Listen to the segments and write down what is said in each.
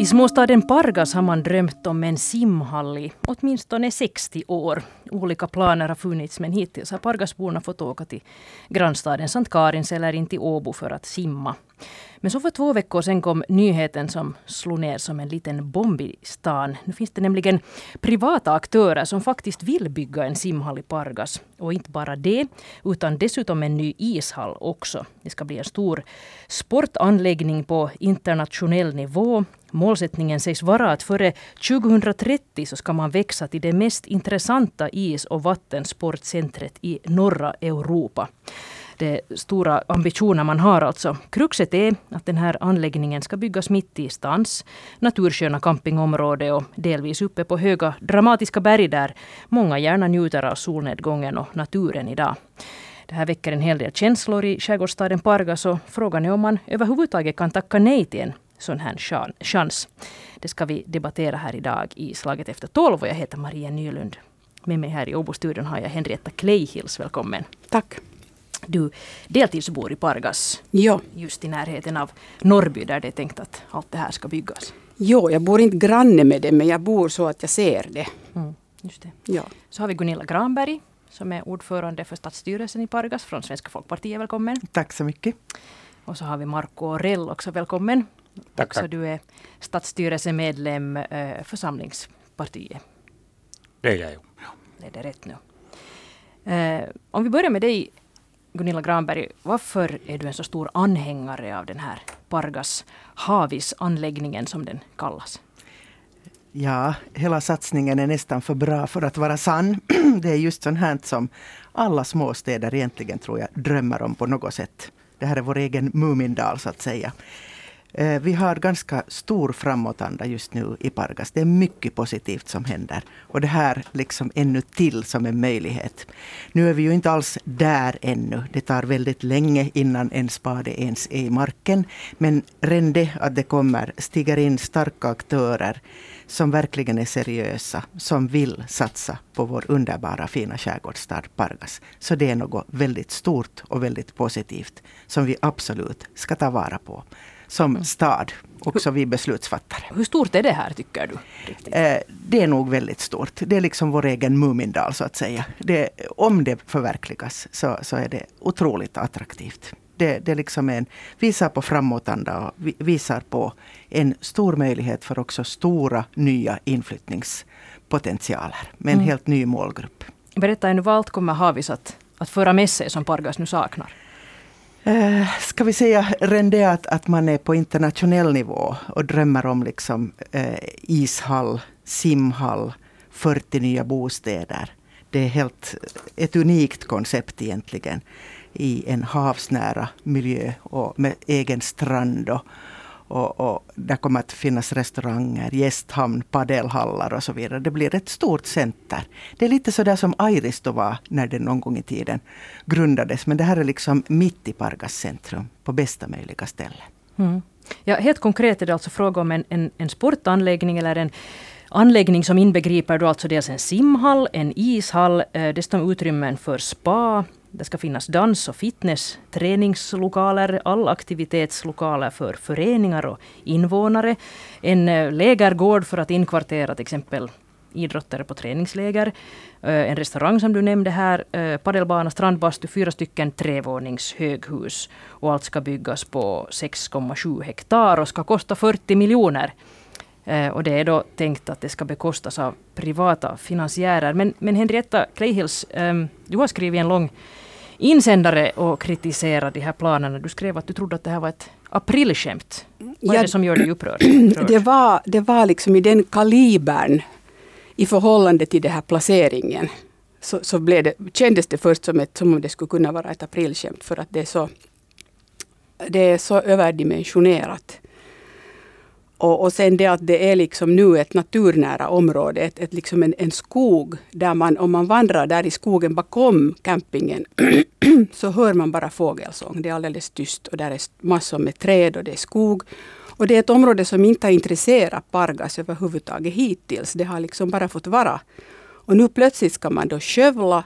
I småstaden Pargas har man drömt om en simhall i åtminstone 60 år. Olika planer har funnits men hittills har Pargasborna fått åka till grannstaden Sankt Karins eller in till Åbo för att simma. Men så för två veckor sedan kom nyheten som slog ner som en liten bomb i stan. Nu finns det nämligen privata aktörer som faktiskt vill bygga en simhall i Pargas. Och inte bara det, utan dessutom en ny ishall också. Det ska bli en stor sportanläggning på internationell nivå. Målsättningen sägs vara att före 2030 så ska man växa till det mest intressanta is och vattensportcentret i norra Europa det stora ambitioner man har alltså. Kruxet är att den här anläggningen ska byggas mitt i stans natursköna campingområde och delvis uppe på höga dramatiska berg där många gärna njuter av solnedgången och naturen idag. Det här väcker en hel del känslor i skärgårdsstaden Pargas och frågan är om man överhuvudtaget kan tacka nej till en sån här chans. Det ska vi debattera här idag i Slaget efter tolv och jag heter Maria Nylund. Med mig här i Åbo-studion har jag Henrietta Kleihils. Välkommen. Tack. Du deltidsbor i Pargas, ja. just i närheten av Norrby där det är tänkt att allt det här ska byggas. Jo, jag bor inte granne med det men jag bor så att jag ser det. Mm, just det. Ja. Så har vi Gunilla Granberg som är ordförande för stadsstyrelsen i Pargas från Svenska Folkpartiet. Välkommen. Tack så mycket. Och så har vi Marco Orell också. Välkommen. Tack, också du är stadsstyrelsemedlem eh, för Samlingspartiet. Det är jag ju. Ja. Det är rätt nu. Eh, om vi börjar med dig Gunilla Granberg, varför är du en så stor anhängare av den här Pargas Havis-anläggningen som den kallas? Ja, hela satsningen är nästan för bra för att vara sann. Det är just sånt här som alla småstäder egentligen tror jag drömmer om på något sätt. Det här är vår egen Mumindal så att säga. Eh, vi har ganska stor framåtanda just nu i Pargas. Det är mycket positivt som händer. Och det här liksom ännu till som en möjlighet. Nu är vi ju inte alls där ännu. Det tar väldigt länge innan en spade ens är i marken. Men redan det att det kommer, stiger in starka aktörer som verkligen är seriösa, som vill satsa på vår underbara fina skärgårdsstad Pargas. Så det är något väldigt stort och väldigt positivt som vi absolut ska ta vara på som stad, också vi beslutsfattare. Hur stort är det här tycker du? Eh, det är nog väldigt stort. Det är liksom vår egen Mumindal så att säga. Det, om det förverkligas så, så är det otroligt attraktivt. Det, det liksom en, visar på framåtanda och visar på en stor möjlighet för också stora nya inflyttningspotentialer med en mm. helt ny målgrupp. Berätta ännu vad allt kommer Havis att, att föra med sig som Pargas nu saknar? Eh, ska vi säga redan att, att man är på internationell nivå och drömmer om liksom, eh, ishall, simhall, 40 nya bostäder. Det är helt eh, ett unikt koncept egentligen i en havsnära miljö och med egen strand och, och, och där kommer att finnas restauranger, gästhamn, padelhallar och så vidare. Det blir ett stort center. Det är lite sådär som Airisto var när det någon gång i tiden grundades. Men det här är liksom mitt i Pargas centrum, på bästa möjliga ställe. Mm. Ja, helt konkret är det alltså fråga om en, en, en sportanläggning eller en anläggning som inbegriper då alltså dels en simhall, en ishall, eh, dessutom utrymmen för spa, det ska finnas dans och fitness, träningslokaler, all aktivitetslokaler för föreningar och invånare. En eh, lägergård för att inkvartera till exempel idrottare på träningsläger. Eh, en restaurang som du nämnde här, eh, padelbana, strandbastu, fyra stycken trevåningshöghus. Och allt ska byggas på 6,7 hektar och ska kosta 40 miljoner. Och det är då tänkt att det ska bekostas av privata finansiärer. Men, men Henrietta Kleihils, ehm, du har skrivit en lång insändare och kritisera de här planerna. Du skrev att du trodde att det här var ett aprilskämt. Vad är det som gör dig upprörd? Det var, det var liksom i den kalibern i förhållande till den här placeringen. Så, så blev det, kändes det först som, ett, som om det skulle kunna vara ett aprilskämt för att det är så, det är så överdimensionerat. Och, och sen det att det är liksom nu ett naturnära område, ett, ett liksom en, en skog där man, om man vandrar där i skogen bakom campingen, så hör man bara fågelsång. Det är alldeles tyst och där är massor med träd och det är skog. Och det är ett område som inte har intresserat Pargas överhuvudtaget hittills. Det har liksom bara fått vara. Och nu plötsligt ska man då skövla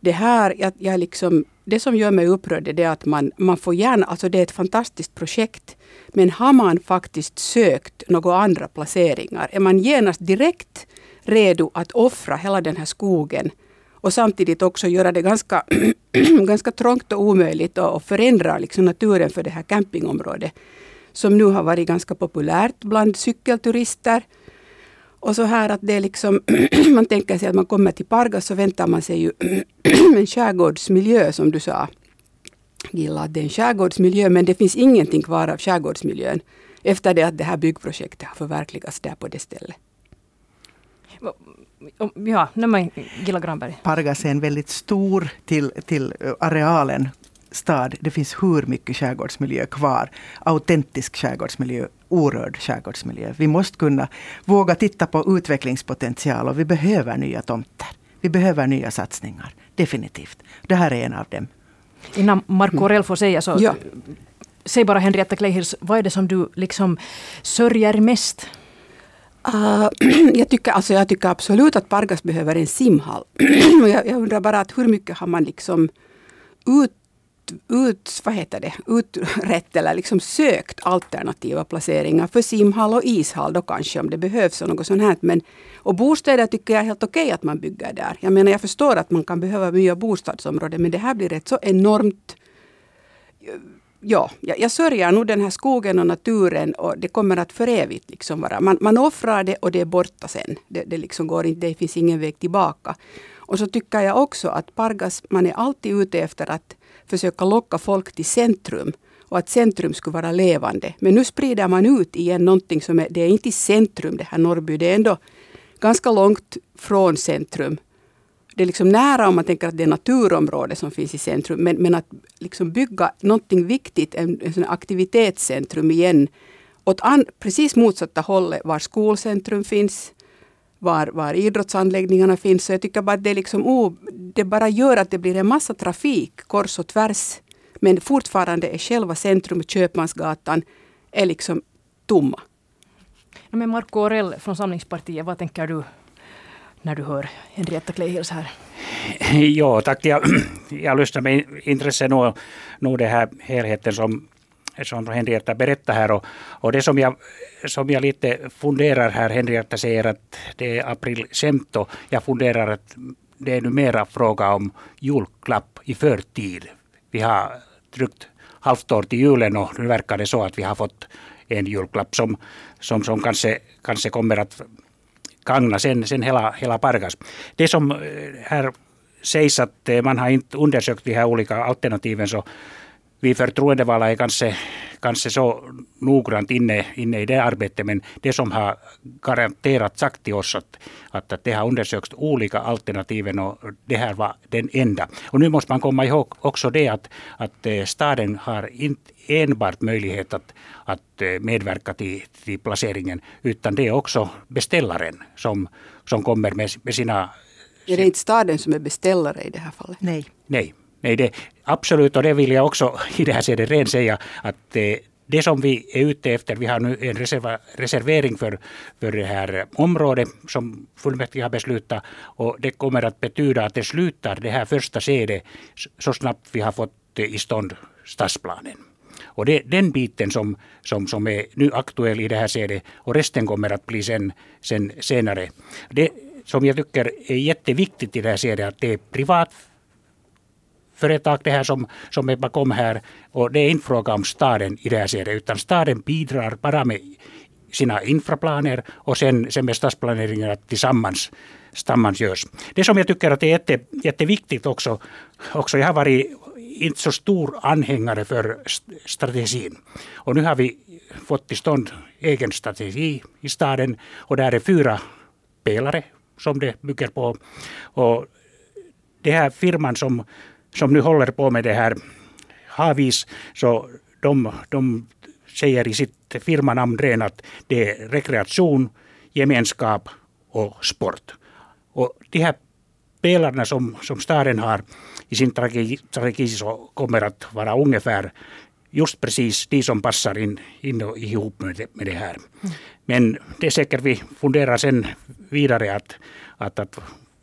det här, jag, jag liksom, det som gör mig upprörd är det att man, man får gärna, alltså det är ett fantastiskt projekt, men har man faktiskt sökt några andra placeringar, är man genast direkt redo att offra hela den här skogen och samtidigt också göra det ganska, ganska trångt och omöjligt och förändra liksom naturen för det här campingområdet som nu har varit ganska populärt bland cykelturister. Och så här att det är liksom, man tänker sig att man kommer till Pargas så väntar man sig ju en skärgårdsmiljö som du sa. Gilla, att det är en skärgårdsmiljö men det finns ingenting kvar av skärgårdsmiljön efter det att det här byggprojektet har förverkligats där på det stället. Ja, nej Gilla Granberg. Pargas är en väldigt stor till, till arealen stad. Det finns hur mycket skärgårdsmiljö kvar. Autentisk skärgårdsmiljö, orörd skärgårdsmiljö. Vi måste kunna våga titta på utvecklingspotential och vi behöver nya tomter. Vi behöver nya satsningar, definitivt. Det här är en av dem. Innan Marco Orell får säga så, ja. säg bara Henrietta Kleihils, vad är det som du liksom sörjer mest Uh, jag, tycker, alltså jag tycker absolut att Pargas behöver en simhall. jag, jag undrar bara att hur mycket har man liksom ut, ut, vad heter det, utrett eller liksom sökt alternativa placeringar för simhall och ishall då kanske om det behövs och något sånt här. Men, och bostäder tycker jag är helt okej okay att man bygger där. Jag menar jag förstår att man kan behöva nya bostadsområden men det här blir ett så enormt ja, jag, sörjer nog den här skogen och naturen och det kommer att för evigt liksom vara. Man, man offrar det och det är borta sen. Det, det, liksom går inte, det finns ingen väg tillbaka. Och så tycker jag också att Pargas, man är alltid ute efter att försöka locka folk till centrum och att centrum skulle vara levande. Men nu sprider man ut igen någonting som är, det är inte i centrum det här Norrby, det är ändå ganska långt från centrum det är liksom nära om man tänker att det är naturområde som finns i centrum. Men, men att liksom bygga någonting viktigt, en, en aktivitetscentrum igen, åt an, precis motsatta hållet var skolcentrum finns, var, var idrottsanläggningarna finns. Så jag tycker bara att det, liksom, oh, det bara gör att det blir en massa trafik kors och tvärs. Men fortfarande är själva centrum, Köpmansgatan, är liksom tomma. Men Marco Orell från Samlingspartiet, vad tänker du när du hör Henrietta Kleihils här? Ja, tack. Jag, jag lyssnar med intresse nog, nog det här helheten som, som Henrietta berättar här. Och, och det som jag, som jag lite funderar här, Henrietta säger att det är april 15. Jag funderar att det är nu mera fråga om julklapp i förtid. Vi har drygt halvt år till julen och nu verkar det så att vi har fått en julklapp som, som, som kanske, kanske kommer att gagna sen, sen hela, hela Pargas. Det som eh, här sägs att eh, man har inte undersökt de här olika alternativen så vi förtroendevalda är kanske, kanske så noggrant inne, inne i det arbetet men det som har garanterat sagt till oss att, att, att det har undersökts olika alternativen och det här var den enda. Och nu måste man komma ihåg också det att, att eh, staden har inte enbart möjlighet att, att eh, medverka till, till placeringen utan det är också beställaren som, som kommer med, med sina är det inte staden som är beställare i det här fallet? Nej. Nej, nej det, absolut och det vill jag också i det här skedet redan säga att det som vi är ute efter, vi har nu en reserva, reservering för, för det här området som fullmäktige har beslutat och det kommer att betyda att det slutar det här första skedet så snabbt vi har fått i stånd stadsplanen. Och det är den biten som, som, som är nu aktuell i det här skedet och resten kommer att bli sen, sen senare. Det som jag tycker är jätteviktigt i det här skedet att det är privat företag det här som, som är bakom här. Och det är inte fråga om staden i det här skedet utan staden bidrar bara med sina infraplaner och sen, sen med stadsplaneringen tillsammans tillsammans görs. Det som jag tycker att är jätte, jätteviktigt också, också, jag har varit inte så stor anhängare för strategin. Och nu har vi fått till stånd egen strategi i staden och där är fyra pelare som det bygger på. Och det här firman som som nu håller på med det här Havis, så de, de säger i sitt firmanamn redan att det är rekreation, gemenskap och sport. Och de här pelarna som, som staden har i sin strategi så kommer att vara ungefär just precis de som passar in, in och ihop med det, med det här. Men det är säkert vi funderar sen vidare att, att, att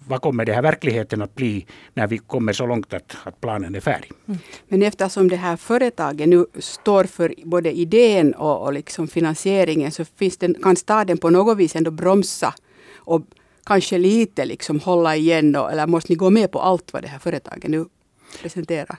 vad kommer det här verkligheten att bli när vi kommer så långt att, att planen är färdig? Mm. Men eftersom det här företaget nu står för både idén och, och liksom finansieringen så finns den, kan staden på något vis ändå bromsa och kanske lite liksom hålla igen då, eller måste ni gå med på allt vad det här företaget nu presenterar?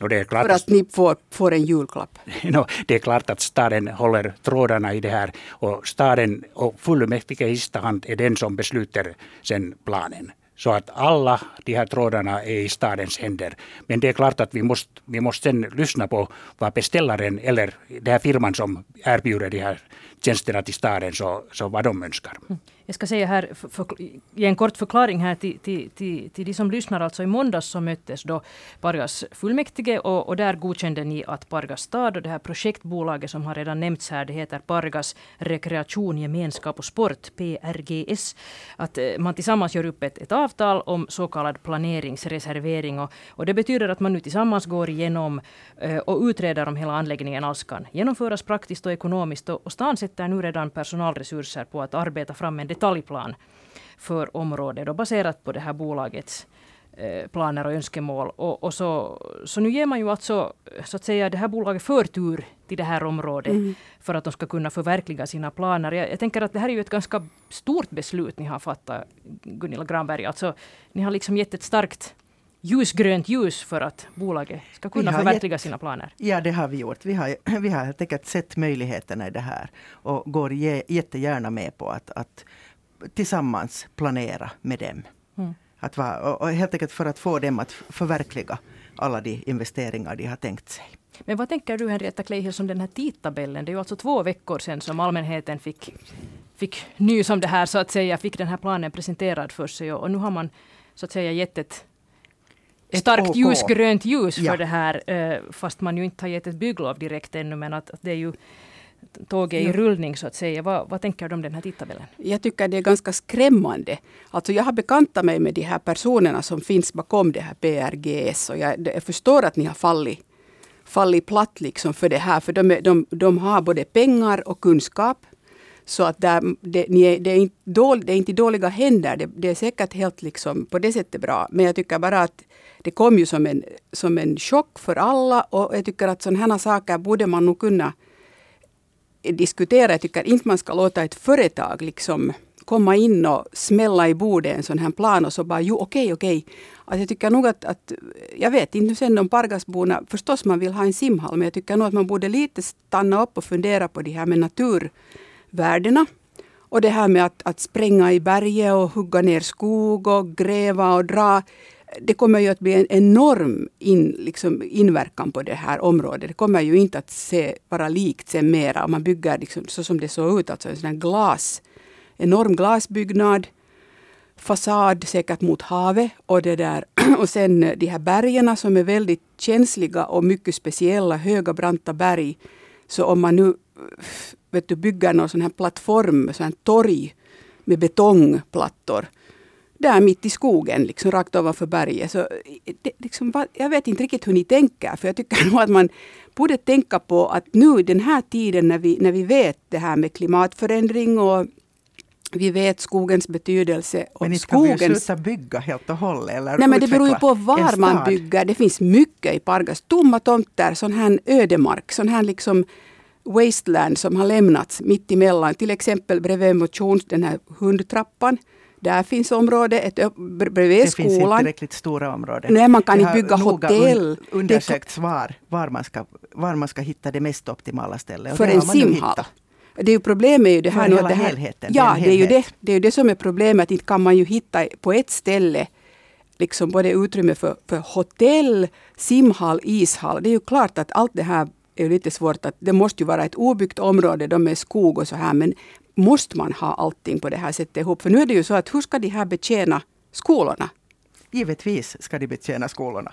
No, det är klart för att ni får, får en julklapp? No, det är klart att staden håller trådarna i det här och staden och fullmäktige i sista hand är den som beslutar sen planen. Så att alla de här trådarna är i stadens händer. Men det är klart att vi måste, vi måste sen lyssna på vad beställaren eller den här firman som erbjuder de här tjänsterna till staden, så, så vad de önskar. Mm. Jag ska säga här, för, för, ge en kort förklaring här till, till, till, till de som lyssnar. Alltså i måndags så möttes då Pargas fullmäktige och, och där godkände ni att Pargas stad och det här projektbolaget som har redan nämnts här, det heter Pargas rekreation, gemenskap och sport, PRGS. Att eh, man tillsammans gör upp ett, ett avtal om så kallad planeringsreservering och, och det betyder att man nu tillsammans går igenom eh, och utreder om hela anläggningen alls kan genomföras praktiskt och ekonomiskt och, och stan sätter nu redan personalresurser på att arbeta fram en detaljplan för området då baserat på det här bolagets eh, planer och önskemål. Och, och, så, så nu ger man ju alltså så att säga det här bolaget förtur till det här området mm. för att de ska kunna förverkliga sina planer. Jag, jag, tänker att det här är ju ett ganska stort beslut ni har fattat, Gunilla Granberg. Alltså, ni har liksom gett ett starkt ljusgrönt ljus för att bolaget ska kunna förverkliga gett, sina planer? Ja, det har vi gjort. Vi har, vi har helt enkelt sett möjligheterna i det här och går jättegärna med på att, att tillsammans planera med dem. Mm. Att va, och helt enkelt för att få dem att förverkliga alla de investeringar de har tänkt sig. Men vad tänker du Henrietta Kleihius om den här tidtabellen? Det är ju alltså två veckor sedan som allmänheten fick, fick nys om det här så att säga, fick den här planen presenterad för sig och, och nu har man så att säga gett ett starkt OK. ljusgrönt ljus för ja. det här, eh, fast man ju inte har gett ett bygglov direkt ännu, men att, att det är ju tåget i rullning så att säga. Vad, vad tänker du om den här tidtabellen? Jag tycker det är ganska skrämmande. Alltså jag har bekantat mig med de här personerna som finns bakom det här PRGS och jag, jag förstår att ni har fallit, fallit platt liksom för det här. För de, de, de har både pengar och kunskap. Så att där, det, är, det, är inte dål, det är inte dåliga händer. Det, det, är säkert helt liksom på det sättet bra. Men jag tycker bara att det kom ju som en, som en chock för alla. Och jag tycker att sådana här saker borde man nog kunna diskutera. Jag tycker inte man ska låta ett företag liksom komma in och smälla i bordet en sån här plan och så bara jo okej okej. Alltså jag tycker nog att, att, jag vet inte sen om Pargasborna, förstås man vill ha en simhall men jag tycker nog att man borde lite stanna upp och fundera på det här med naturvärdena. Och det här med att, att spränga i berget och hugga ner skog och gräva och dra det kommer ju att bli en enorm in, liksom, inverkan på det här området. Det kommer ju inte att se, vara likt sen mera om man bygger liksom, så som det såg ut, alltså en sån glas, enorm glasbyggnad, fasad säkert mot havet och det där och sen de här bergen som är väldigt känsliga och mycket speciella, höga branta berg. Så om man nu vet du, bygger någon sån här plattform, sån här torg med betongplattor där mitt i skogen, liksom rakt ovanför berget. Så det, liksom, jag vet inte riktigt hur ni tänker, för jag tycker nog att man borde tänka på att nu den här tiden när vi, när vi vet det här med klimatförändring och vi vet skogens betydelse. Och men inte skogens... kan vi sluta bygga helt och hållet? Eller Nej, men det beror ju på var man bygger. Det finns mycket i Pargas. Tomma tomter, sån här ödemark, sån här liksom wasteland som har lämnats mitt emellan. Till exempel bredvid motions, den här hundtrappan. Där finns område ett, bredvid det skolan. Det finns inte tillräckligt stora områden. Nej, man kan inte bygga hotell. Un undersökts var, var, man ska, var man ska hitta det mest optimala stället. För en simhall. Det är ju problemet är ju det här. Hela det här, helheten. Ja, det är, ju det, det är ju det som är problemet. Att inte kan man ju hitta på ett ställe liksom både utrymme för, för hotell, simhall, ishall. Det är ju klart att allt det här är lite svårt. att Det måste ju vara ett obyggt område med skog och så här. Men måste man ha allting på det här sättet ihop? För nu är det ju så att hur ska de här betjäna skolorna? Givetvis ska de betjäna skolorna.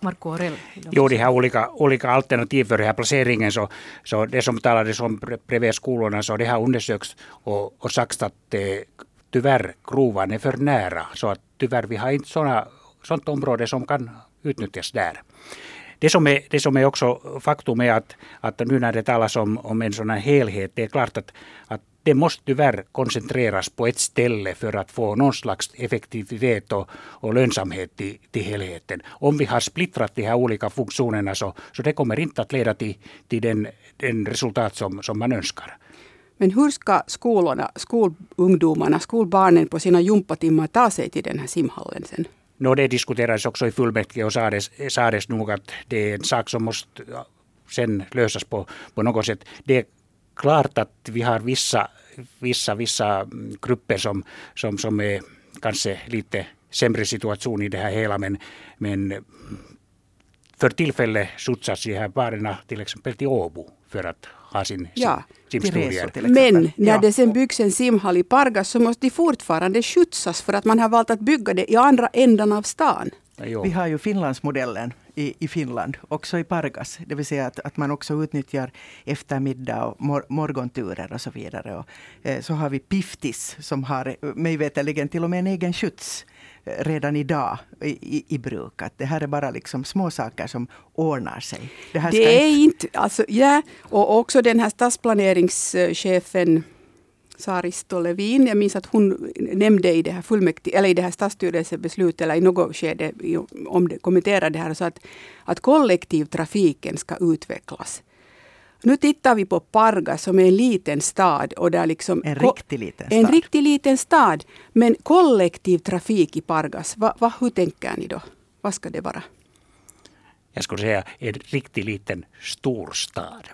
Marco Aurel. Jo, de har olika, olika alternativ för den här placeringen. Så, så det som talades om bredvid skolorna, så det har undersökts och, och sagts att eh, tyvärr gruvan är för nära. Så att tyvärr vi har inte såna, sånt område som kan utnyttjas där. det, som är, det som är också faktum är att, att nu när det talas om, om en sån här helhet, det är klart att, att det måste tyvärr koncentreras på ett ställe för att få någon slags effektivitet och, och lönsamhet till, till helheten. Om vi har splittrat de här olika funktionerna så, så det kommer inte att leda till, till den, den resultat som, som man önskar. Men hur ska skolorna, skolungdomarna, skolbarnen på sina gympatimmar ta sig till den här simhallen sen? No, det diskuterades också i fullmäktige och sades, sades nog att det är en sak som måste sen lösas på, på något sätt. Det klart att vi har vissa, vissa, vissa grupper som, som, som är kanske lite sämre situation i det här hela men, men för tillfället skjutsas de här barnen till exempel till Åbo för att ha sin ja, simstudier. Men när det sen byggs en simhall i Pargas så måste de fortfarande skjutsas för att man har valt att bygga det i andra ändan av stan. Vi har ju Finlandsmodellen i, i Finland, också i Pargas. Det vill säga att, att man också utnyttjar eftermiddag och mor morgonturer och så vidare. Och, eh, så har vi Piftis som har mig veterligen till och med en egen skjuts eh, redan idag i, i, bruk. Att det här är bara liksom små saker som ordnar sig. Det, det är inte, alltså, ja, och också den här stadsplaneringschefen Saristo Levin. Jag minns att hon nämnde i det här fullmäktige, eller i det här stadsstyrelsebeslutet, eller i något skede om det, kommenterade det här, så att, att kollektivtrafiken ska utvecklas. Nu tittar vi på Parga som är en liten stad. Och där liksom en riktig liten stad. En riktig liten stad. Men kollektivtrafik i Pargas, va, va, hur tänker ni då? Vad ska det vara? Jag skulle säga en riktigt liten storstad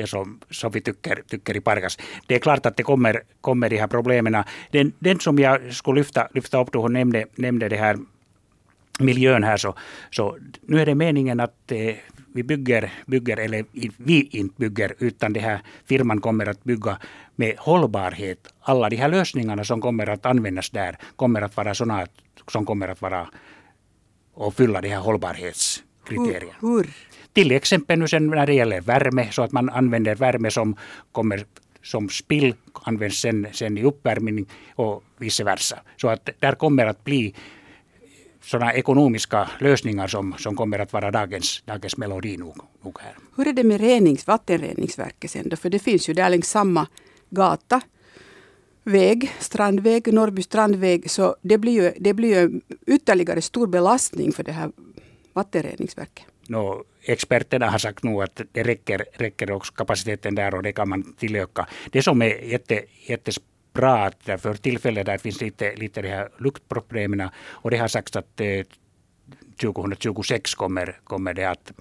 det som, som vi tycker, tycker i Pargas. Det är klart att det kommer, kommer de här problemen. Den, den som jag skulle lyfta, lyfta upp då hon nämnde, nämnde det här miljön här så, så nu är det meningen att eh, vi bygger, bygger, eller vi inte bygger, utan den här firman kommer att bygga med hållbarhet. Alla de här lösningarna som kommer att användas där kommer att vara sådana som kommer att vara och fylla de här hållbarhetskriterierna. Hur, hur till exempel nu sen när det gäller värme, så att man använder värme som kommer som spill används sen, sen i uppvärmning och vice versa. Så att där kommer att bli sådana ekonomiska lösningar som, som kommer att vara dagens, dagens melodi nog, nog här. Hur är det med renings, vattenreningsverket sen då? För det finns ju där längs samma gata väg, strandväg, Norrby strandväg. Så det blir ju, det blir ju ytterligare stor belastning för det här vattenreningsverket. No, experterna har sagt nu att det räcker, räcker också kapaciteten där och det kan man tillöka. Det som är jätte, jättebra att för tillfället där finns lite, lite de här luktproblemen och det har sagts att eh, 2026 kommer, kommer det att,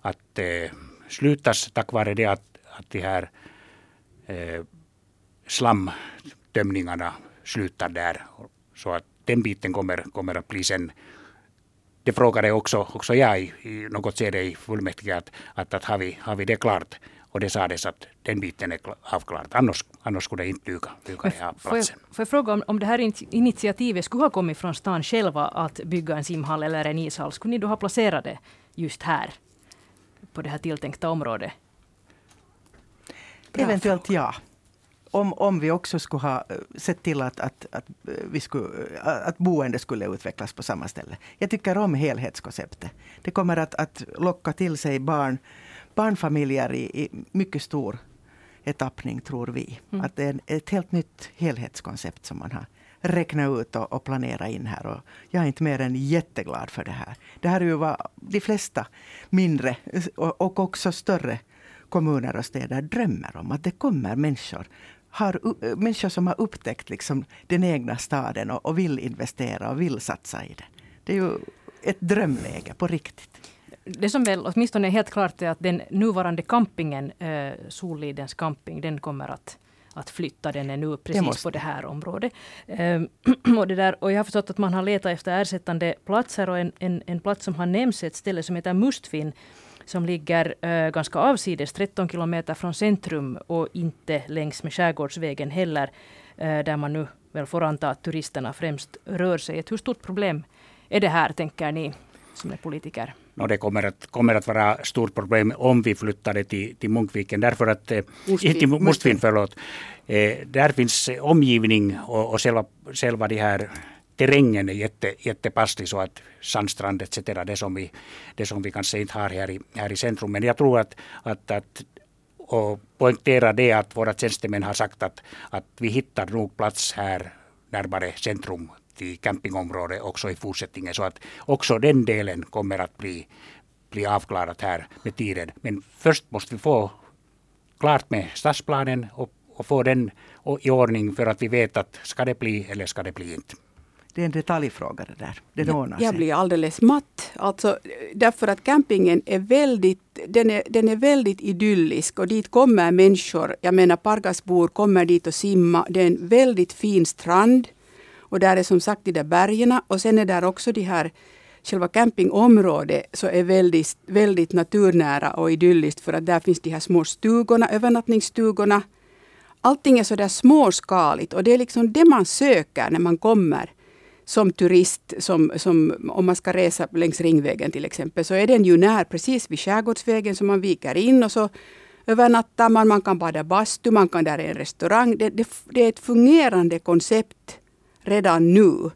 att eh, slutas tack vare det att, att de här eh, slamtömningarna slutar där. Så att den biten kommer, kommer att bli sen det frågade också, också jag i, i något skede i fullmäktige att, att, att har, vi, har vi det klart? Och det sades att den biten är avklarad. Annars, annars skulle det inte duga, duga den här platsen. Får jag, får jag fråga om, om det här initiativet skulle ha kommit från stan själva att bygga en simhall eller en ishall. Skulle ni då ha placerat det just här? På det här tilltänkta området? Eventuellt ja om, om vi också skulle ha eh, sett till att, att, att, eh, vi skulle, eh, att boende skulle utvecklas på samma ställe. Jag tycker om helhetskonceptet. Det kommer att, att locka till sig barn, barnfamiljer i, i mycket stor etappning, tror vi. Mm. Att det är ett helt nytt helhetskoncept som man har räknat ut och, och planerat in här. Och jag är inte mer än jätteglad för det här. Det här är ju vad de flesta mindre och, och också större kommuner och städer drömmer om. Att det kommer människor har, människor som har upptäckt liksom den egna staden och, och vill investera och vill satsa i den. Det är ju ett drömläge på riktigt. Det som väl åtminstone är helt klart är att den nuvarande campingen, eh, Sollidens camping, den kommer att att flytta. Den är nu precis på det här området. Um, och, det där, och jag har förstått att man har letat efter ersättande platser och en, en, en plats som har nämnts är ett ställe som heter Mustfin som ligger äh, ganska avsides, 13 kilometer från centrum och inte längs med Skärgårdsvägen heller, äh, där man nu väl får anta att turisterna främst rör sig. Ett hur stort problem är det här, tänker ni som är politiker? No, det kommer att, kommer att vara stort problem om vi flyttar det till, till Munkviken. Därför att, eh, Mustvin, till Mustvin, förlåt. Eh, där finns omgivning och, och själva, själva de här terrängen är jätte, jättepasslig så att sandstrand etc. Det som, vi, det som vi kanske inte har här i, här i centrum. Men jag tror att, att, att och poängtera det att våra tjänstemän har sagt att, att vi hittar nog plats här närmare centrum till campingområde också i fortsättningen. Så att också den delen kommer att bli, bli avklarat här med tiden. Men först måste vi få klart med stadsplanen och, och få den i ordning för att vi vet att ska det bli eller ska det bli inte. Det är en detaljfråga det där. Det ordnar sig. Jag blir alldeles matt. Alltså, därför att campingen är väldigt, den är, den är väldigt idyllisk och dit kommer människor. Jag menar Pargasbor kommer dit och simma. Det är en väldigt fin strand. Och där är som sagt de där bergen och sen är där också de här Själva campingområdet så är väldigt, väldigt naturnära och idylliskt för att där finns de här små stugorna, övernattningsstugorna. Allting är så där småskaligt och det är liksom det man söker när man kommer som turist, som, som, om man ska resa längs Ringvägen till exempel, så är den ju när precis vid Skärgårdsvägen, som man viker in och så övernattar man, man kan bada bastu, man kan, där är en restaurang. Det, det, det är ett fungerande koncept redan nu.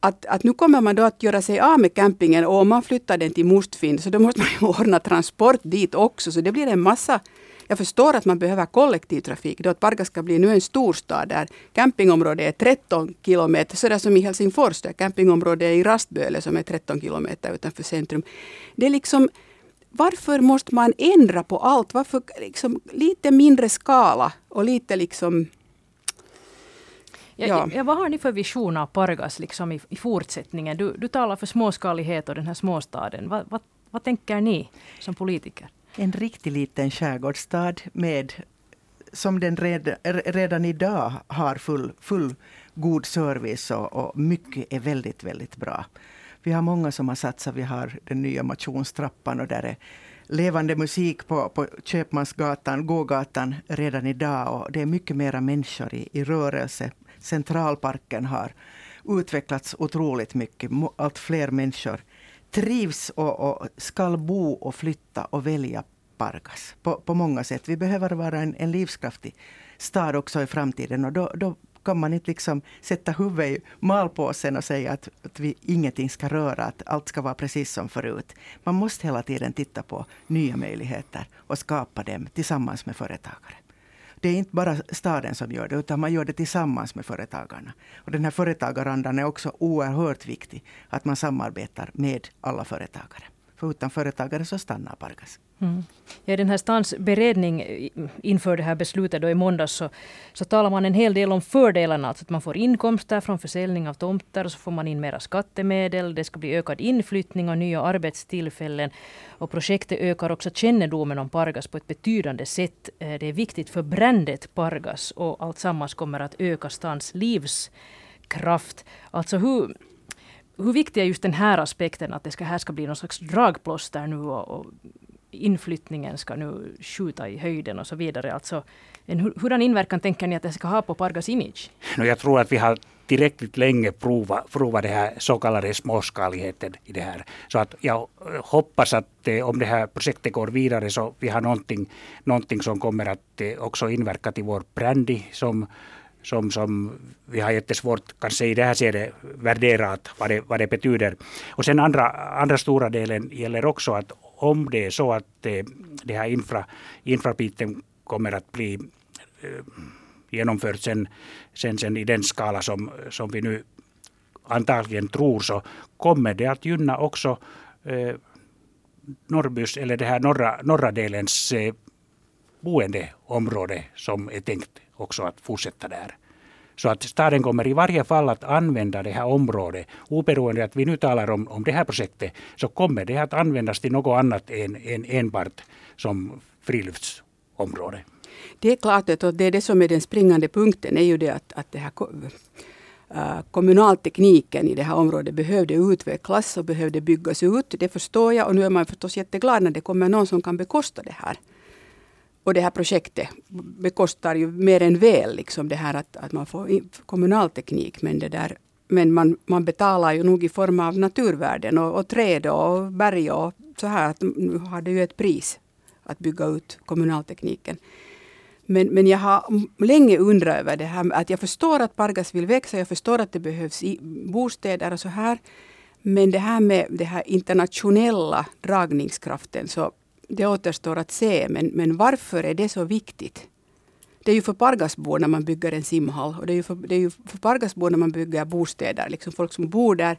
Att, att nu kommer man då att göra sig av med campingen och om man flyttar den till Mustfinn så då måste man ju ordna transport dit också. Så det blir en massa jag förstår att man behöver kollektivtrafik. Då att Parga ska bli nu en storstad där campingområdet är 13 kilometer, sådär som i Helsingfors där campingområdet är i Rastböle som är 13 kilometer utanför centrum. Det är liksom varför måste man ändra på allt? Varför liksom lite mindre skala och lite liksom Ja. Ja, vad har ni för vision av Pargas liksom i, i fortsättningen? Du, du talar för småskalighet och den här småstaden. Vad, vad, vad tänker ni som politiker? En riktigt liten skärgårdsstad med som den redan, redan idag har full, full god service och, och, mycket är väldigt, väldigt bra. Vi har många som har satsat. Vi har den nya motionstrappan och där är levande musik på, på Köpmansgatan, gågatan redan idag. Och det är mycket mera människor i, i rörelse. Centralparken har utvecklats otroligt mycket. Allt fler människor trivs och, och ska bo och flytta och välja Pargas på, på många sätt. Vi behöver vara en, en livskraftig stad också i framtiden och då, då kan man inte liksom sätta huvudet i malpåsen och säga att, att vi ingenting ska röra, att allt ska vara precis som förut. Man måste hela tiden titta på nya möjligheter och skapa dem tillsammans med företagare det är inte bara staden som gör det, utan man gör det tillsammans med företagarna. Och den här företagarandan är också oerhört viktig, att man samarbetar med alla företagare. För utan företagare så stannar Pargas. Mm. Ja, den här stans beredning inför det här beslutet då i måndags så, så talar man en hel del om fördelarna. Alltså att man får inkomster från försäljning av tomter och så får man in mera skattemedel. Det ska bli ökad inflyttning och nya arbetstillfällen. Och projektet ökar också kännedomen om Pargas på ett betydande sätt. Eh, det är viktigt för brandet Pargas och allt sammans kommer att öka stans livskraft. Alltså hur, hur viktig är just den här aspekten att det ska, här ska bli någon slags dragplåster nu och, och inflyttningen ska nu skjuta i höjden och så vidare. Alltså, en, hurdan inverkan tänker ni att det ska ha på Pargas image? No, jag tror att vi har tillräckligt länge provat prova det här så kallade småskaligheten i det här. Så att jag hoppas att eh, om det här projektet går vidare så vi har någonting, någonting som kommer att eh, också inverka till vår brandy som som, som vi har jättesvårt kanske i det här skedet värdera vad, det, vad det betyder. Och sen andra, andra stora delen gäller också att om det är så att eh, det här infra, infrabiten kommer att bli eh, genomförd sen, sen, sen i den skala som, som vi nu antagligen tror så kommer det att gynna också eh, Norrbys eller det här norra, norra delens eh, boendeområde som är tänkt också att fortsätta där. Så att staden kommer i varje fall att använda det här området. Oberoende att vi nu talar om, om det här projektet så kommer det att användas till något annat än, än enbart som friluftsområde. Det är klart att det är det som är den springande punkten är ju det att, att det här äh, kommunaltekniken i det här området behövde utvecklas och behövde byggas ut. Det förstår jag och nu är man förstås jätteglad när det kommer någon som kan bekosta det här. Och det här projektet bekostar ju mer än väl liksom det här att, att man får kommunalteknik. Men, det där, men man, man betalar ju nog i form av naturvärden och, och träd och berg och så här. Att nu har det ju ett pris att bygga ut kommunaltekniken. Men, men jag har länge undrat över det här. Att jag förstår att Pargas vill växa, jag förstår att det behövs bostäder och så här. Men det här med den här internationella dragningskraften, så det återstår att se. Men, men varför är det så viktigt? Det är ju för Pargasbor när man bygger en simhall och det är ju för, det är ju för Pargasbor när man bygger bostäder. Liksom folk som bor där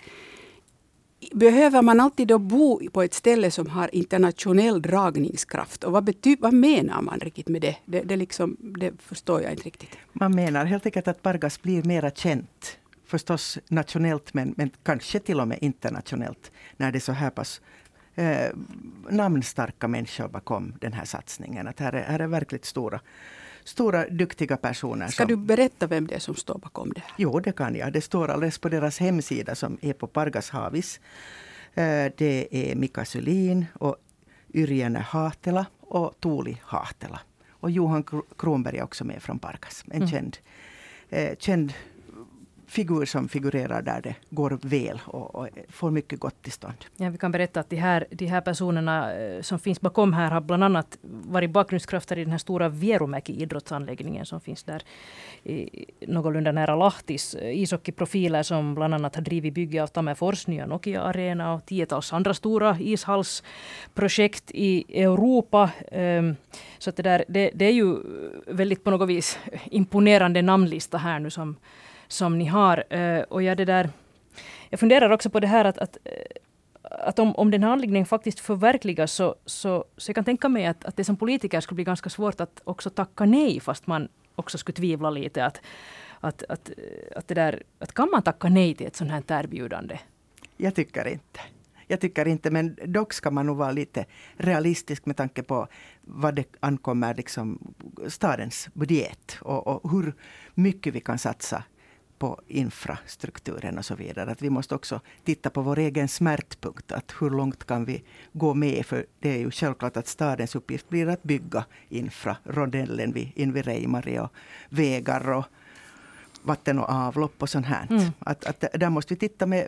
behöver man alltid då bo på ett ställe som har internationell dragningskraft? Och vad, bety, vad menar man riktigt med det? Det, det, liksom, det förstår jag inte riktigt. Man menar helt enkelt att Pargas blir mera känt. Förstås nationellt men, men kanske till och med internationellt. När det är så här pass eh, namnstarka människor bakom den här satsningen. Att här är, här är verkligt stora stora duktiga personer. Ska som, du berätta vem det är som står bakom det här? Jo, det kan jag. Det står alldeles på deras hemsida som är på Pargas Havis. Eh, det är Mika Sylin och Yrjänä Haatela och Tuuli Haatela. Och Johan Kronberg är också med från Pargas. En mm. känd, eh, känd figur som figurerar där det går väl och, och, får mycket gott till stånd. Ja, vi kan berätta att de här, de här personerna eh, som finns bakom här har bland annat varit bakgrundskrafter i den här stora Vierumäki idrottsanläggningen som finns där i, någorlunda nära Lahtis. Ishockeyprofiler som bland annat har drivit bygge av Tammerfors nya Nokia Arena och tiotals andra stora ishallsprojekt i Europa. Ehm, så att det, där, det, det är ju väldigt på något vis imponerande namnlista här nu som som ni har. Eh, och jag, det där, jag funderar också på det här att, att eh, att om, om den här anläggningen faktiskt förverkligas så, så, så jag kan tänka mig att, att det som politiker skulle bli ganska svårt att också tacka nej fast man också skulle tvivla lite. Att, att, att, eh, att, det där, att kan man tacka nej till ett sånt här erbjudande? Jag tycker inte. Jag tycker inte, men dock ska man nog vara lite realistisk med tanke på vad det ankommer liksom stadens budget och, och hur mycket vi kan satsa på infrastrukturen och så vidare. Att vi måste också titta på vår egen smärtpunkt. Att hur långt kan vi gå med? För det är ju självklart att stadens uppgift blir att bygga infra. Rondellen vid, in vid Reimari och vägar och vatten och avlopp och sånt här. Mm. Att, att där måste vi titta med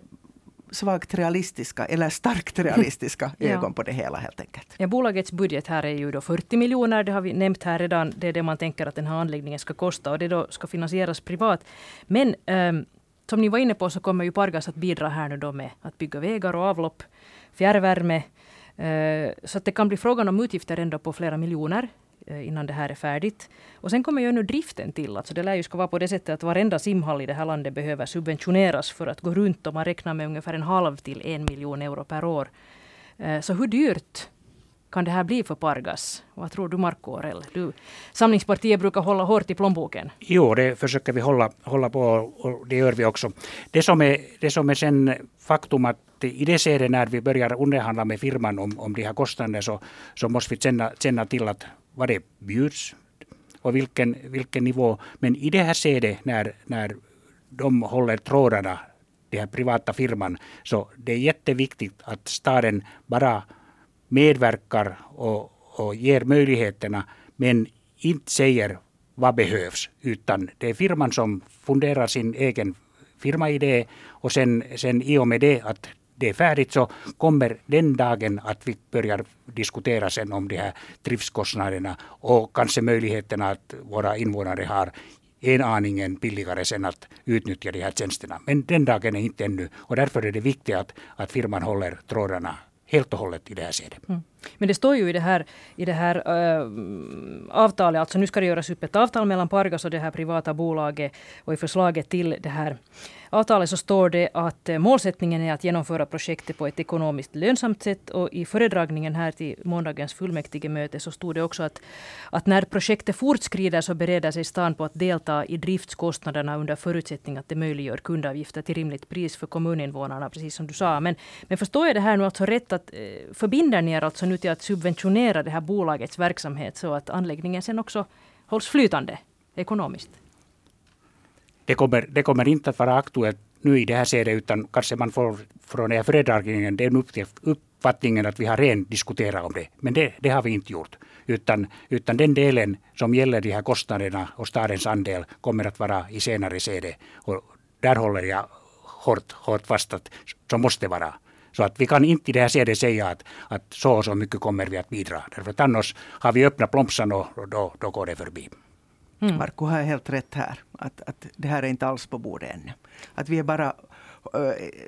svagt realistiska eller starkt realistiska ögon ja. på det hela helt enkelt. Ja, bolagets budget här är ju då 40 miljoner, det har vi nämnt här redan. Det är det man tänker att den här anläggningen ska kosta och det då ska finansieras privat. Men ähm, som ni var inne på så kommer ju Pargas att bidra här nu då med att bygga vägar och avlopp, fjärrvärme. Äh, så att det kan bli frågan om utgifter ändå på flera miljoner. Eh, innan det här är färdigt. Och sen kommer ju nu driften till. Alltså det lär ju ska vara på det sättet att varenda simhall i det här landet behöver subventioneras för att gå runt och man räknar med ungefär en halv till en miljon euro per år. Eh, så hur dyrt kan det här bli för Pargas? Vad tror du Marko Orell? Du, Samlingspartiet brukar hålla hårt i plånboken. Jo, det försöker vi hålla, hålla på och det gör vi också. Det som är, det som är sen faktum att i det skedet när vi börjar underhandla med firman om, om de här kostnaderna så, så måste vi känna, känna till att vad det bjuds och vilken, vilken nivå. Men i det här skedet när, när de håller trådarna, den här privata firman, så det är jätteviktigt att staden bara medverkar och, och ger möjligheterna men inte säger vad behövs, utan det är firman som funderar sin egen firmaidé och sen, sen i och med det att det är färdigt så kommer den dagen att vi börjar diskutera sen om de här driftskostnaderna och kanske möjligheterna att våra invånare har en aningen billigare sen att utnyttja de här tjänsterna. Men den dagen är inte ännu och därför är det viktigt att, att firman håller trådarna helt och hållet i det här skedet. Mm. Men det står ju i det här, i det här äh, avtalet, alltså nu ska det göras upp ett avtal mellan Pargas och det här privata bolaget och i förslaget till det här avtalet så står det att eh, målsättningen är att genomföra projektet på ett ekonomiskt lönsamt sätt. Och i föredragningen här till måndagens fullmäktigemöte så stod det också att, att när projektet fortskrider så bereder sig stan på att delta i driftskostnaderna under förutsättning att det möjliggör kundavgifter till rimligt pris för kommuninvånarna, precis som du sa. Men, men förstår jag det här nu alltså rätt att eh, förbinder ni er alltså nu till att subventionera det här bolagets verksamhet så att anläggningen sen också hålls flytande ekonomiskt? det kommer, det kommer inte att vara aktuellt nu i det här skedet utan kanske man får från den här föredragningen den uppfattningen att vi har redan diskuterat om det. Men det, det har vi inte gjort. Utan, utan den delen som gäller de här kostnaderna och stadens andel kommer att vara i senare skede. Och där håller jag hårt, hårt fast att så måste vara. Så att vi kan inte i det här skedet säga att, att så och så mycket kommer vi att bidra. Därför att annars har vi öppnat plomsan och då, då går det förbi. Mm. Marco har helt rätt här. Att, att det här är inte alls på bordet ännu. Att vi är bara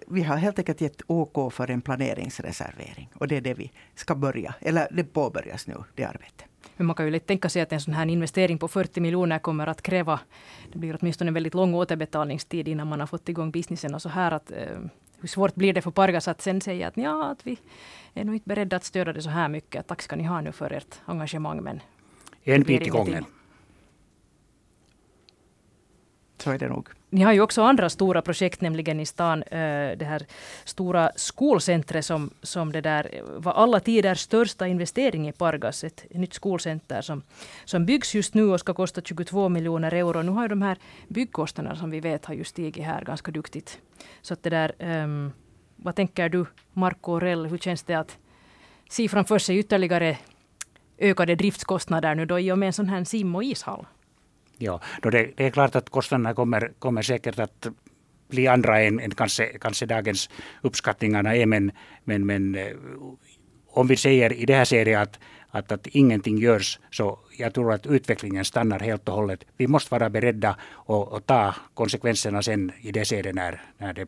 vi har helt enkelt gett OK för en planeringsreservering. Och det är det vi ska börja, eller det påbörjas nu, det arbetet. Men man kan ju lätt tänka sig att en sån här investering på 40 miljoner kommer att kräva, det blir åtminstone en väldigt lång återbetalningstid innan man har fått igång businessen och så här att eh, hur svårt blir det för Pargas att sen säga att ja, att vi är nog inte beredda att stödja det så här mycket. Tack ska ni ha nu för ert engagemang men en bit i gången. Så är det nog. Ni har ju också andra stora projekt, nämligen i stan. Eh, det här stora skolcentret som, som det där eh, var alla tiders största investering i Pargas. Ett nytt skolcenter som, som byggs just nu och ska kosta 22 miljoner euro. Nu har ju de här byggkostnaderna som vi vet har ju stigit här ganska duktigt. Så att det där, um, vad tänker du, Marco Orell, hur känns det att se framför sig ytterligare ökade driftskostnader nu då i och med en sån här sim och ishall? Ja, då det, det är klart att kostnaderna kommer, kommer säkert att bli andra än, än kanske, kanske dagens uppskattningarna är. Men, men, men eh, om vi säger i det här serien att, att, att ingenting görs så jag tror att utvecklingen stannar helt och hållet. Vi måste vara beredda och, och ta konsekvenserna sen i det serien när, när det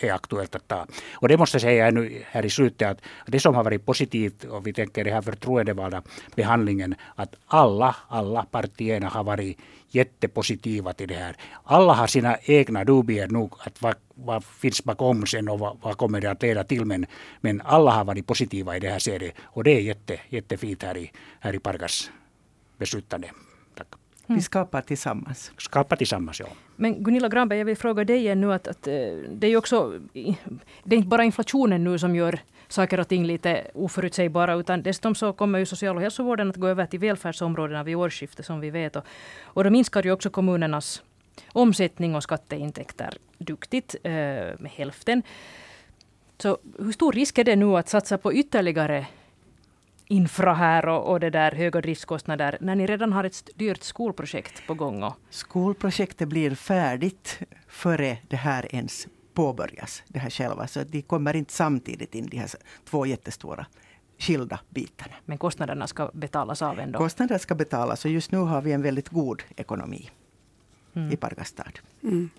är aktuellt att ta. Och det måste jag säga nu här i slutet att det som har varit positivt och vi tänker det här förtroendevalda behandlingen att alla, alla partierna har varit jättepositiva till det här. Alla har sina egna dubier nog att vad, vad finns bakom sen och vad, vad kommer det att leda till men, men alla har varit positiva i det här serien och det är jätte, jättefint här i, här i Pargas beslutande. Vi mm. skapar tillsammans. Skapar tillsammans, ja. Men Gunilla Granberg, jag vill fråga dig igen nu att, att eh, det är ju också, det är inte bara inflationen nu som gör saker och ting lite oförutsägbara, utan dessutom så kommer ju social och hälsovården att gå över till välfärdsområdena vid årsskiftet som vi vet. Och, och då minskar ju också kommunernas omsättning och skatteintäkter duktigt eh, med hälften. Så hur stor risk är det nu att satsa på ytterligare infra här och, och det där höga driftskostnader när ni redan har ett dyrt skolprojekt på gång? Och... Skolprojektet blir färdigt före det här ens påbörjas. Det här själva. Så de kommer inte samtidigt in, de här två jättestora skilda bitarna. Men kostnaderna ska betalas av ändå? Kostnaderna ska betalas och just nu har vi en väldigt god ekonomi mm. i Pargastad. Mm.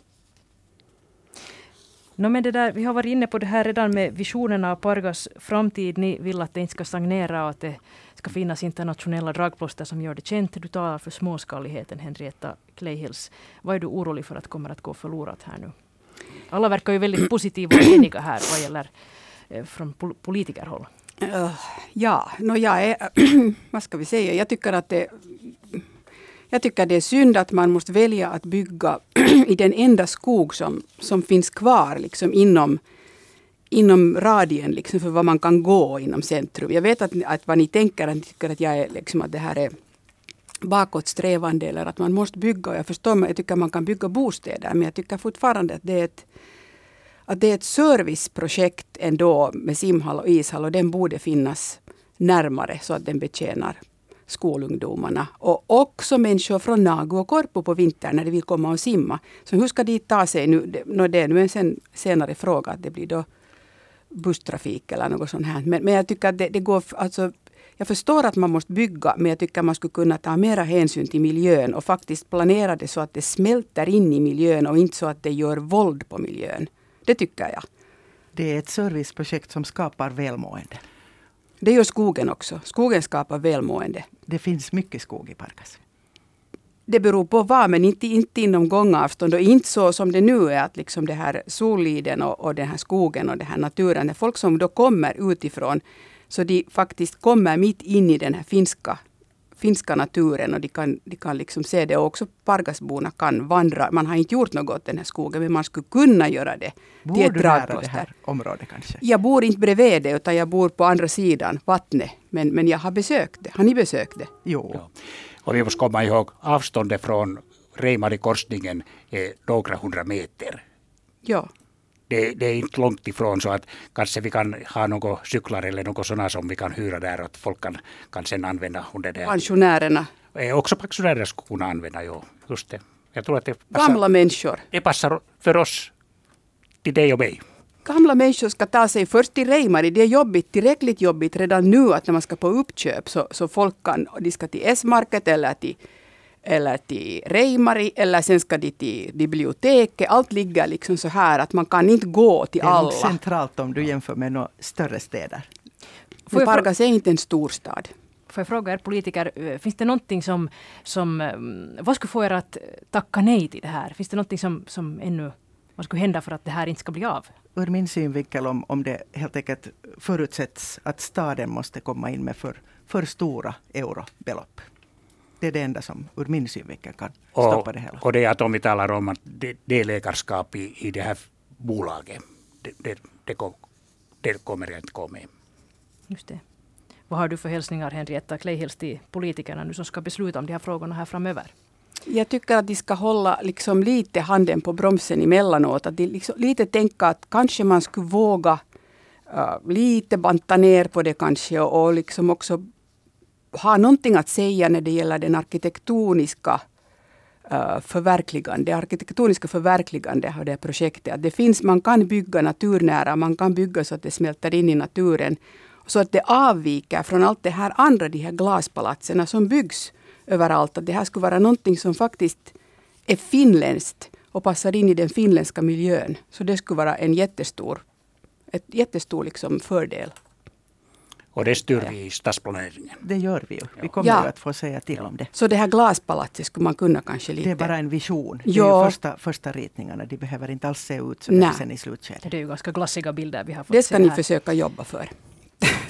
No, men det där, vi har varit inne på det här redan med visionerna av Pargas framtid. Ni vill att det inte ska stagnera och att det ska finnas internationella dragplåster som gör det känt. Du talar för småskaligheten, Henrietta Kleihills. Vad är du orolig för att kommer att gå förlorat här nu? Alla verkar ju väldigt positiva och eniga här vad gäller eh, från politikerhåll. Uh, ja, no, jag är, vad ska vi säga, jag tycker att det jag tycker det är synd att man måste välja att bygga i den enda skog som, som finns kvar liksom inom, inom radien liksom för vad man kan gå inom centrum. Jag vet att, att vad ni tänker, att ni tycker att, jag är, liksom, att det här är bakåtsträvande eller att man måste bygga. Jag förstår, jag tycker man kan bygga bostäder men jag tycker fortfarande att det är ett att det är ett serviceprojekt ändå med simhall och ishall och den borde finnas närmare så att den betjänar skolungdomarna. Och också människor från Nagu och Korpo på vintern när de vill komma och simma. Så hur ska de ta sig nu? Det är nu en sen, senare fråga. att Det blir då busstrafik eller något sånt här. Men, men jag tycker att det, det går... Alltså, jag förstår att man måste bygga men jag tycker att man skulle kunna ta mera hänsyn till miljön och faktiskt planera det så att det smälter in i miljön och inte så att det gör våld på miljön. Det tycker jag. Det är ett serviceprojekt som skapar välmående. Det gör skogen också. Skogen skapar välmående. Det finns mycket skog i Parkas. Det beror på vad, men inte, inte inom gångavstånd och inte så som det nu är att liksom det här Solliden och, och den här skogen och den här naturen. Det folk som då kommer utifrån så de faktiskt kommer mitt in i den här finska finska naturen och de kan, de kan liksom se det. Och också Pargasborna kan vandra. Man har inte gjort något åt den här skogen men man skulle kunna göra det. Bor till ett du nära det här området kanske? Jag bor inte bredvid det utan jag bor på andra sidan vattnet. Men, men jag har besökt det. Har ni besökt det? Jo. Ja. Och vi måste komma ihåg avståndet från Reimari-korsningen är några hundra meter. Ja det, det, är inte långt ifrån så att kanske vi kan ha några cyklar eller något sådana som vi kan hyra där att folk kan, kan sen använda under det. Pensionärerna? Eh, också pensionärer skulle kunna använda, jo. Just det. Jag tror att det passar, Gamla människor? Det passar för oss, till dig och mig. Gamla människor ska ta sig först till Reimari. Det är jobbigt, tillräckligt jobbigt redan nu att när man ska på uppköp så, så folk kan, de ska till S-market eller till eller till Reimari eller sen ska de till biblioteket. Allt ligger liksom så här att man kan inte gå till Det är alla. nog centralt om du jämför med några större städer. Får jag Pargas är inte en storstad. Får jag fråga er politiker, eh, finns det någonting som, som mm, vad skulle få er att tacka nej till det här? Finns det någonting som, som ännu, vad skulle hända för att det här inte ska bli av? Ur min synvinkel om, om det helt enkelt förutsätts att staden måste komma in med för, för stora eurobelopp. Det är det enda som ur min synvinkel kan stoppa Och, det hela. och det är att om vi talar om att de- delägarskap i, i det här bolaget, det, det, det, kom, det kommer jag inte gå med. Just det. Vad har du för hälsningar Henrietta Kleihels till politikerna nu som ska besluta om de här frågorna här framöver? Jag tycker att de ska hålla liksom lite handen på bromsen emellanåt. Att de liksom lite tänka att kanske man skulle våga uh, lite banta ner på det kanske och, och liksom också ha någonting att säga när det gäller den arkitektoniska eh, förverkligande, det arkitektoniska förverkligande av det här projektet. Att det finns, man kan bygga naturnära, man kan bygga så att det smälter in i naturen. Så att det avviker från allt det här andra, de här glaspalatserna som byggs överallt. Att det här skulle vara någonting som faktiskt är finländskt och passar in i den finländska miljön. Så det skulle vara en jättestor, ett jättestor liksom fördel. Och det styr vi i stadsplaneringen. Det gör vi ju. Vi kommer Ja. ju att få säga till om det. Så det här glaspalatset skulle man kunna kanske lite... Det är bara en vision. Det är Ja. ju första, första ritningarna. De behöver inte alls se ut så sen i slutskedet. Det är ju ganska glassiga bilder vi har fått det ska se ni här. försöka jobba för,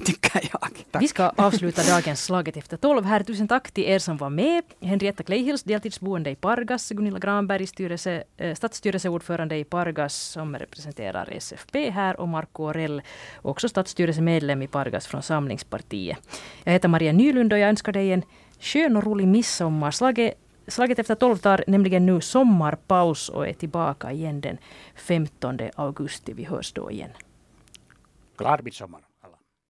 tycker jag. Vi ska avsluta dagens Slaget efter tolv här. Tusen tack till er som var med. Henrietta Kleihils, deltidsboende i Pargas. Gunilla Granberg, styrelse, eh, stadsstyrelseordförande i Pargas som representerar SFP här. Och Marco Orell, också stadsstyrelsemedlem i Pargas från Samlingspartiet. Jag heter Maria Nylund och jag önskar dig en skön och rolig midsommar. Slaget Slaget efter tolv tar nämligen nu sommarpaus och är tillbaka igen den 15 augusti. Vi hörs då igen. Glad midsommar.